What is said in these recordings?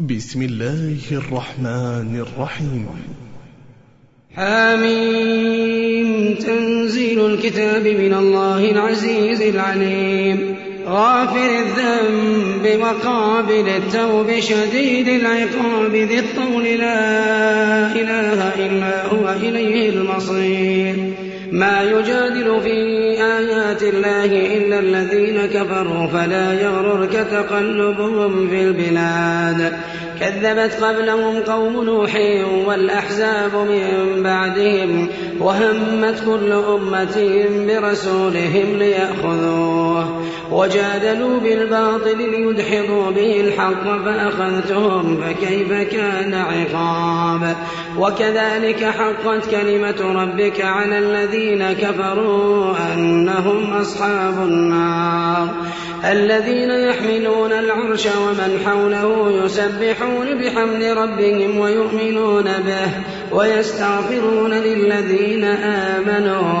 بسم الله الرحمن الرحيم. حميم تنزيل الكتاب من الله العزيز العليم. غافر الذنب وقابل التوب شديد العقاب ذي الطول لا إله إلا هو إليه المصير. ما يجادل في آيات الله إلا الذين كفروا فلا يغررك تقلبهم في البلاد. كذبت قبلهم قوم نوح والأحزاب من بعدهم وهمت كل أمة برسولهم ليأخذوه وجادلوا بالباطل ليدحضوا به الحق فأخذتهم فكيف كان عقاب وكذلك حقت كلمة ربك على الذين كفروا أنهم أصحاب النار الذين يحملون العرش ومن حوله يسبحون بحمد ربهم ويؤمنون به ويستغفرون للذين آمنوا.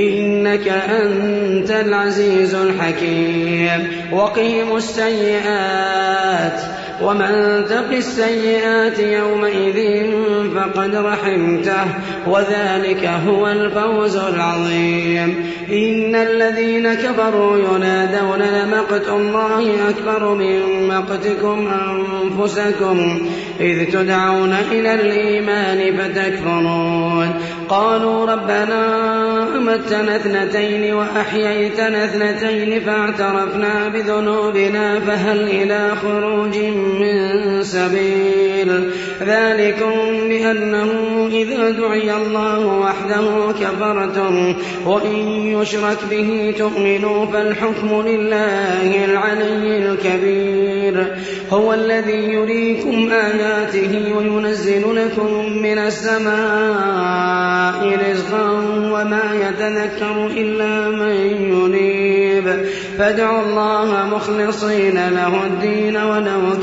إنك أنت العزيز الحكيم. وقهم السيئات. ومن تق السيئات يومئذ فقد رحمته وذلك هو الفوز العظيم إن الذين كفروا ينادون لمقت الله أكبر من مقتكم أنفسكم إذ تدعون إلى الإيمان فتكفرون قالوا ربنا أمتنا اثنتين وأحييتنا اثنتين فاعترفنا بذنوبنا فهل إلى خروج من سبيل. ذلكم بأنه إذا دعي الله وحده كفرتم وإن يشرك به تؤمنوا فالحكم لله العلي الكبير. هو الذي يريكم آياته وينزل لكم من السماء رزقا وما يتذكر إلا من ينيب. فادعوا الله مخلصين له الدين ولو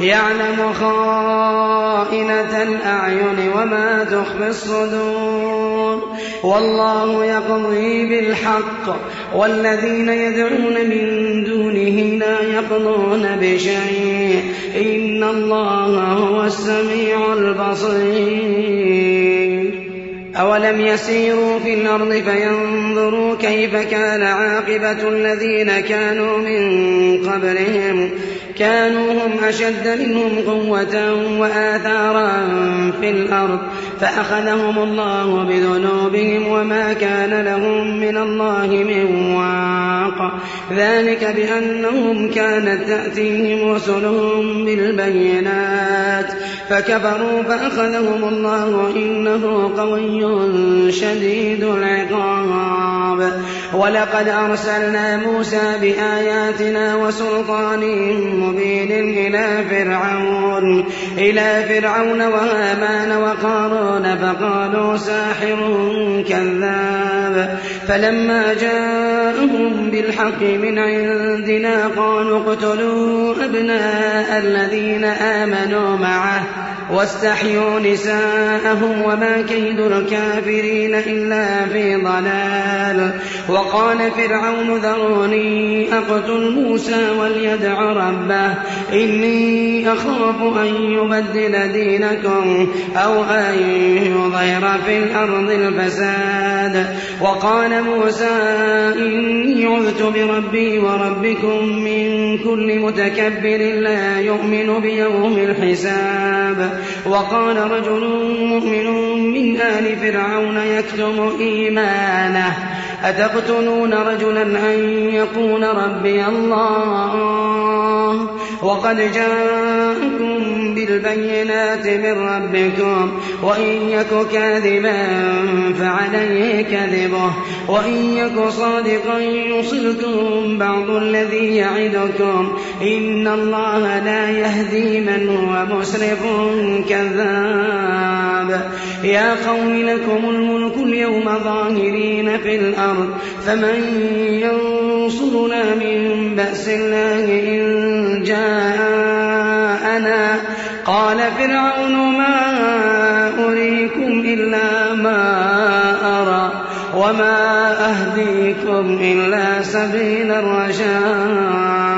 يعلم خائنة الأعين وما تخفي الصدور. والله يقضي بالحق. والذين يدعون من دونه لا يقضون بشيء. إن الله هو السميع البصير. أولم يسيروا في الأرض فينظروا كيف كان عاقبة الذين كانوا من قبلهم. كانوا هم أشد منهم قوة وآثارا في الأرض فأخذهم الله بذنوبهم وما كان لهم من الله من واق. ذلك بأنهم كانت تأتيهم رسلهم بالبينات فكفروا فأخذهم الله إنه قوي شديد العقاب. ولقد أرسلنا موسى بآياتنا وسلطان مبين إلى فرعون إلى فرعون وهامان وقارون فقالوا ساحر كذاب. فلما جاءهم بالحق من عندنا قالوا اقتلوا أبناء الذين آمنوا معه. واستحيوا نساءهم وما كيد الكافرين إلا في ضلال. وقال فرعون ذروني أقتل موسى وليدع ربه. إني أخاف أن يبدل دينكم أو أن يظهر في الأرض الفساد. وقال موسى إني عذت بربي وربكم من كل متكبر لا يؤمن بيوم الحساب. وقال رجل مؤمن من آل فرعون يكتم إيمانه. أتقتلون رجلا أن يقول ربي الله؟ وقد جاءكم بالبينات من ربكم وإن يك كاذبا فعليه كذبه وإن يك صادقا يصلكم بعض الذي يعدكم. إن الله لا يهدي من هو مسرف كذاب. يا قوم لكم الملك اليوم ظاهرين في الأرض فمن ينصرنا من بأس الله إن جاءنا قال فرعون ما أريكم إلا ما أرى وما أهديكم إلا سبيل الرشاد.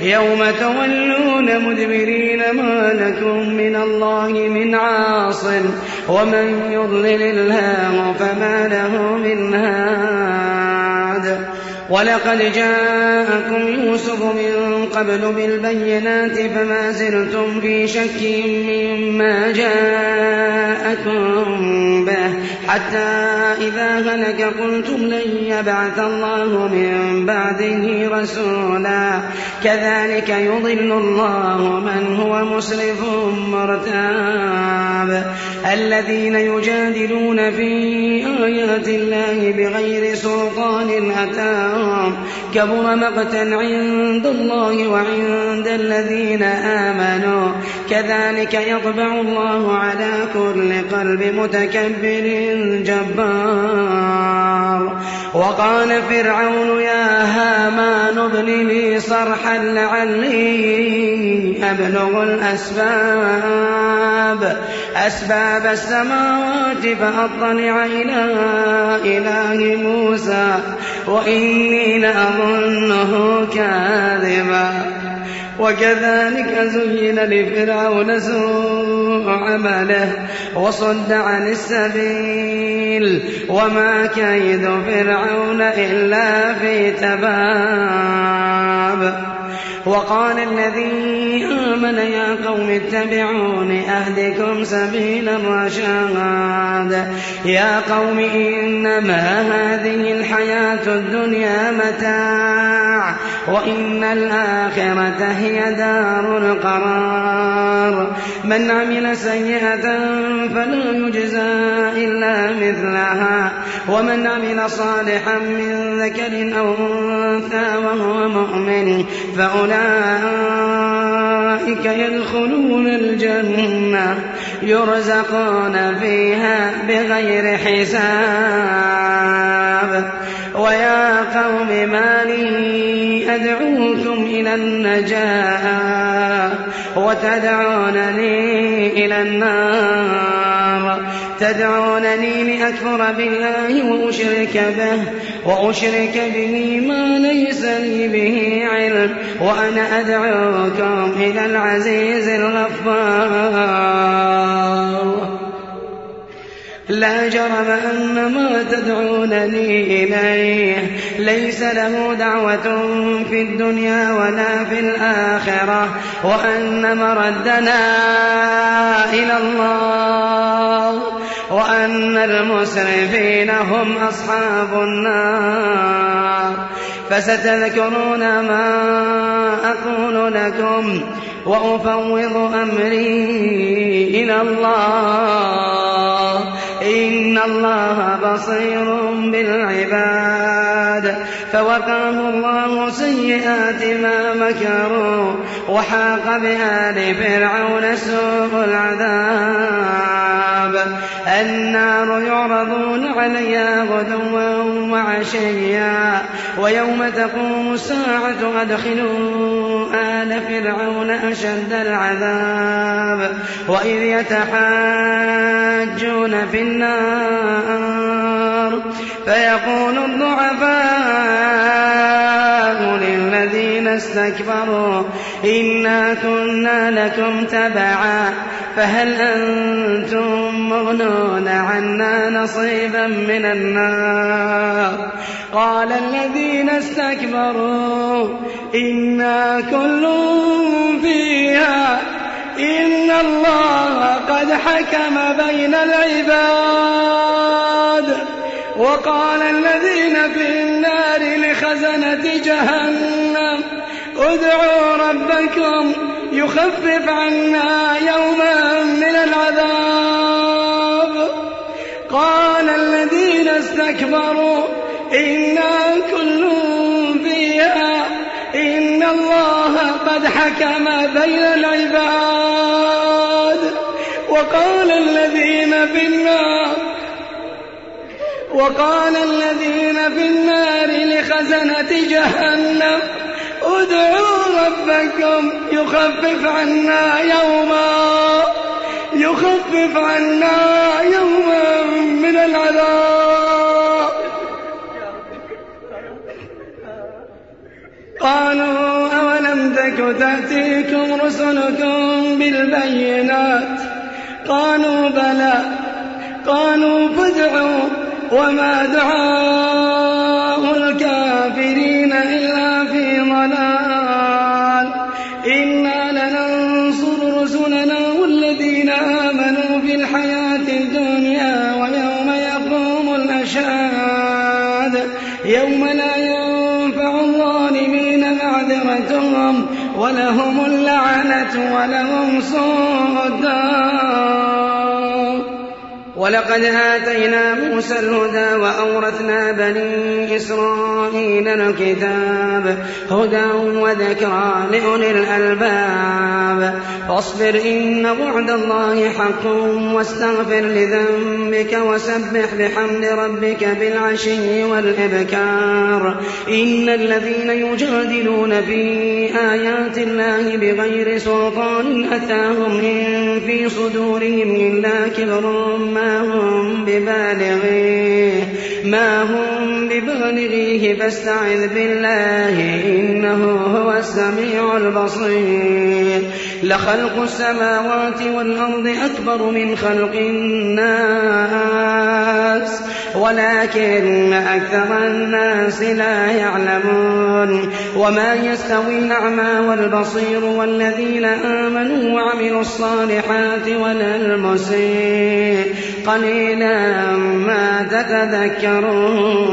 يوم تولون مدبرين ما لكم من الله من عاصم. ومن يضلل الله فما له من هاد ولقد جاءكم يوسف من قبل بالبينات فما زلتم في شك مما جاءكم به. حتى إذا هلك قلتم لن يبعث الله من بعده رسولا. كذلك يضل الله من هو مسرف مرتاب. الذين يجادلون في آيات الله بغير سلطان أتاهم كبر مقتا عند الله وعند الذين آمنوا. كذلك يطبع الله على كل قلب متكبر جبار. وقال فرعون يا هامان ابن لي صرحا لعلي أبلغ الأسباب. أسباب السماوات فأطلع إلى إله موسى. وإني لأظنه كاذبا وكذلك زين لفرعون سوء عمله وصد عن السبيل وما كيد فرعون إلا في تباب وقال الذي آمن يا قوم اتبعون أهدكم سبيل الرشاد. يا قوم إنما هذه الحياة الدنيا متاع وإن الآخرة هي دار القرار. من عمل سيئة فلا يجزى إلا مثلها ومن عمل صالحا من ذكر أو أنثى وهو مؤمن فأولئك يدخلون الجنة يرزقون فيها بغير حساب. ويا قوم ما لي أدعوكم إلى النجاة وتدعونني إلى النار. تدعونني لأكفر بالله وأشرك به وأشرك به ما ليس لي به علم وأنا أدعوكم إلى العزيز الغفار. لا جرم أن ما تدعونني إليه ليس له دعوة في الدنيا ولا في الآخرة وأن مردنا إلى الله. وأن المسرفين هم أصحاب النار. فستذكرون ما أقول لكم وأفوض أمري إلى الله. إن الله بصير بالعباد فوقاه الله سيئات ما مكروا وحاق بآل فرعون سوء العذاب النار يعرضون عليها غدوا وعشيا ويوم تقوم الساعة أدخلوا آل فرعون أشد العذاب وإذ يتحاجون في النار. فيقول الضعفاء للذين استكبروا إنا كنا لكم تبعا فهل أنتم مغنون عنا نصيبا من النار؟ قال الذين استكبروا إنا كل فيها إن الله قد حكم بين العباد وقال الذين في النار لخزنة جهنم ادعوا ربكم يخفف عنا يوما من العذاب قال الذين استكبروا إنا كل فيها إن الله قد حكم بين العباد وقال الذين في النار وقال الذين في النار لخزنة جهنم ادعوا ربكم يخفف عنا يوما يخفف عنا يوما من العذاب. قالوا تأتيكم رسلكم بالبينات. قالوا بلى. قالوا فادعوا وما دعاء ولهم اللعنة ولهم سوء الدار ولقد آتينا موسى الهدى وأورثنا بني إسرائيل الكتاب هدى وذكرى لأولي الألباب. فاصبر إن وعد الله حق واستغفر لذنبك وسبح بحمد ربك بالعشي والإبكار. إن الذين يجادلون في آيات الله بغير سلطان أتاهم إن في صدورهم إلا كبر ما هم ببالغيه ما هم ببالغيه فاستعذ بالله إنه هو السميع البصير لخلق السماوات والأرض أكبر من خلق الناس ولكن أكثر الناس لا يعلمون وما يستوي الأعمى والبصير والذين آمنوا وعملوا الصالحات ولا المسيء. قليلا ما تتذكرون.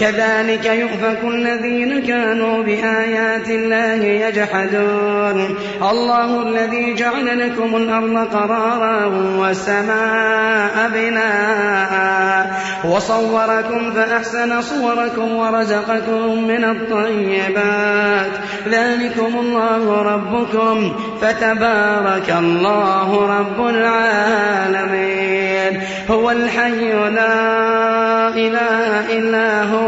كذلك يؤفك الذين كانوا بآيات الله يجحدون. الله الذي جعل لكم الأرض قرارا والسماء بناء. وصوركم فأحسن صوركم ورزقكم من الطيبات. ذلكم الله ربكم. فتبارك الله رب العالمين. هو الحي لا إله إلا هو.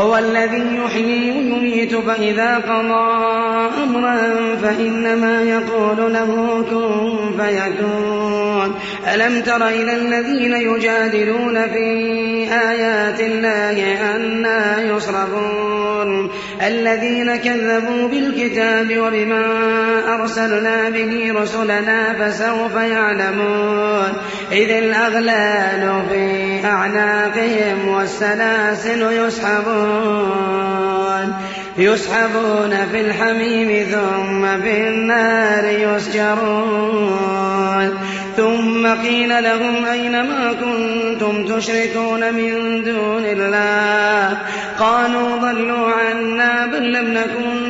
هو الذي يحيي ويميت فإذا قضى أمرا فإنما يقول له كن فيكون. ألم تر إلى الذين يجادلون في آيات الله أنا يصرفون؟ الذين كذبوا بالكتاب وبما أرسلنا به رسلنا فسوف يعلمون. إذ الأغلال في أعناقهم والسلاسل يسحبون. يسحبون. في الحميم ثم في النار يسجرون. ثم قيل لهم أين ما كنتم تشركون من دون الله؟ قالوا ضلوا عنا بل لم نكن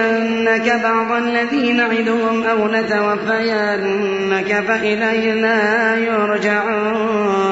نرينك بعض الذي نعدهم أو نتوفينك فإلينا يرجعون.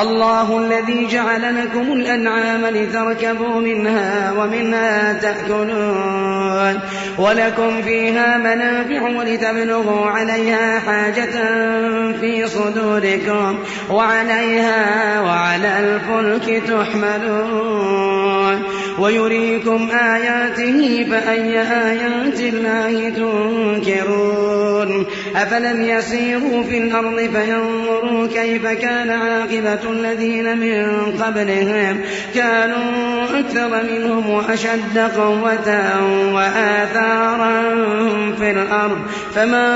الله الذي جعل لكم الأنعام لتركبوا منها ومنها تأكلون. ولكم فيها منافع ولتبلغوا عليها حاجة في صدوركم وعليها وعلى الفلك تحملون. ويريكم آياته فأي آيات الله تنكرون. أفلم يسيروا في الأرض فينظروا كيف كان عاقبة الذين من قبلهم كانوا أكثر منهم وأشد قوة وآثارا في الأرض فما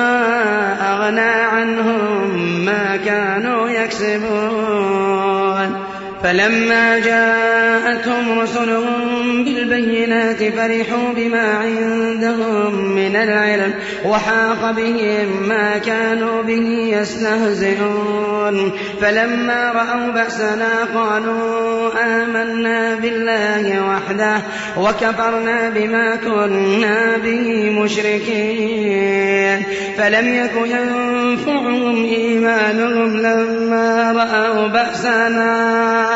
أغنى عنهم ما كانوا يكسبون فلما جاءتهم رسلهم بالبينات فرحوا بما عندهم من العلم وحاق بهم ما كانوا به يستهزئون. فلما رأوا بأسنا قالوا آمنا بالله وحده وكفرنا بما كنا به مشركين. فلم يك ينفعهم إيمانهم لما رأوا بأسنا.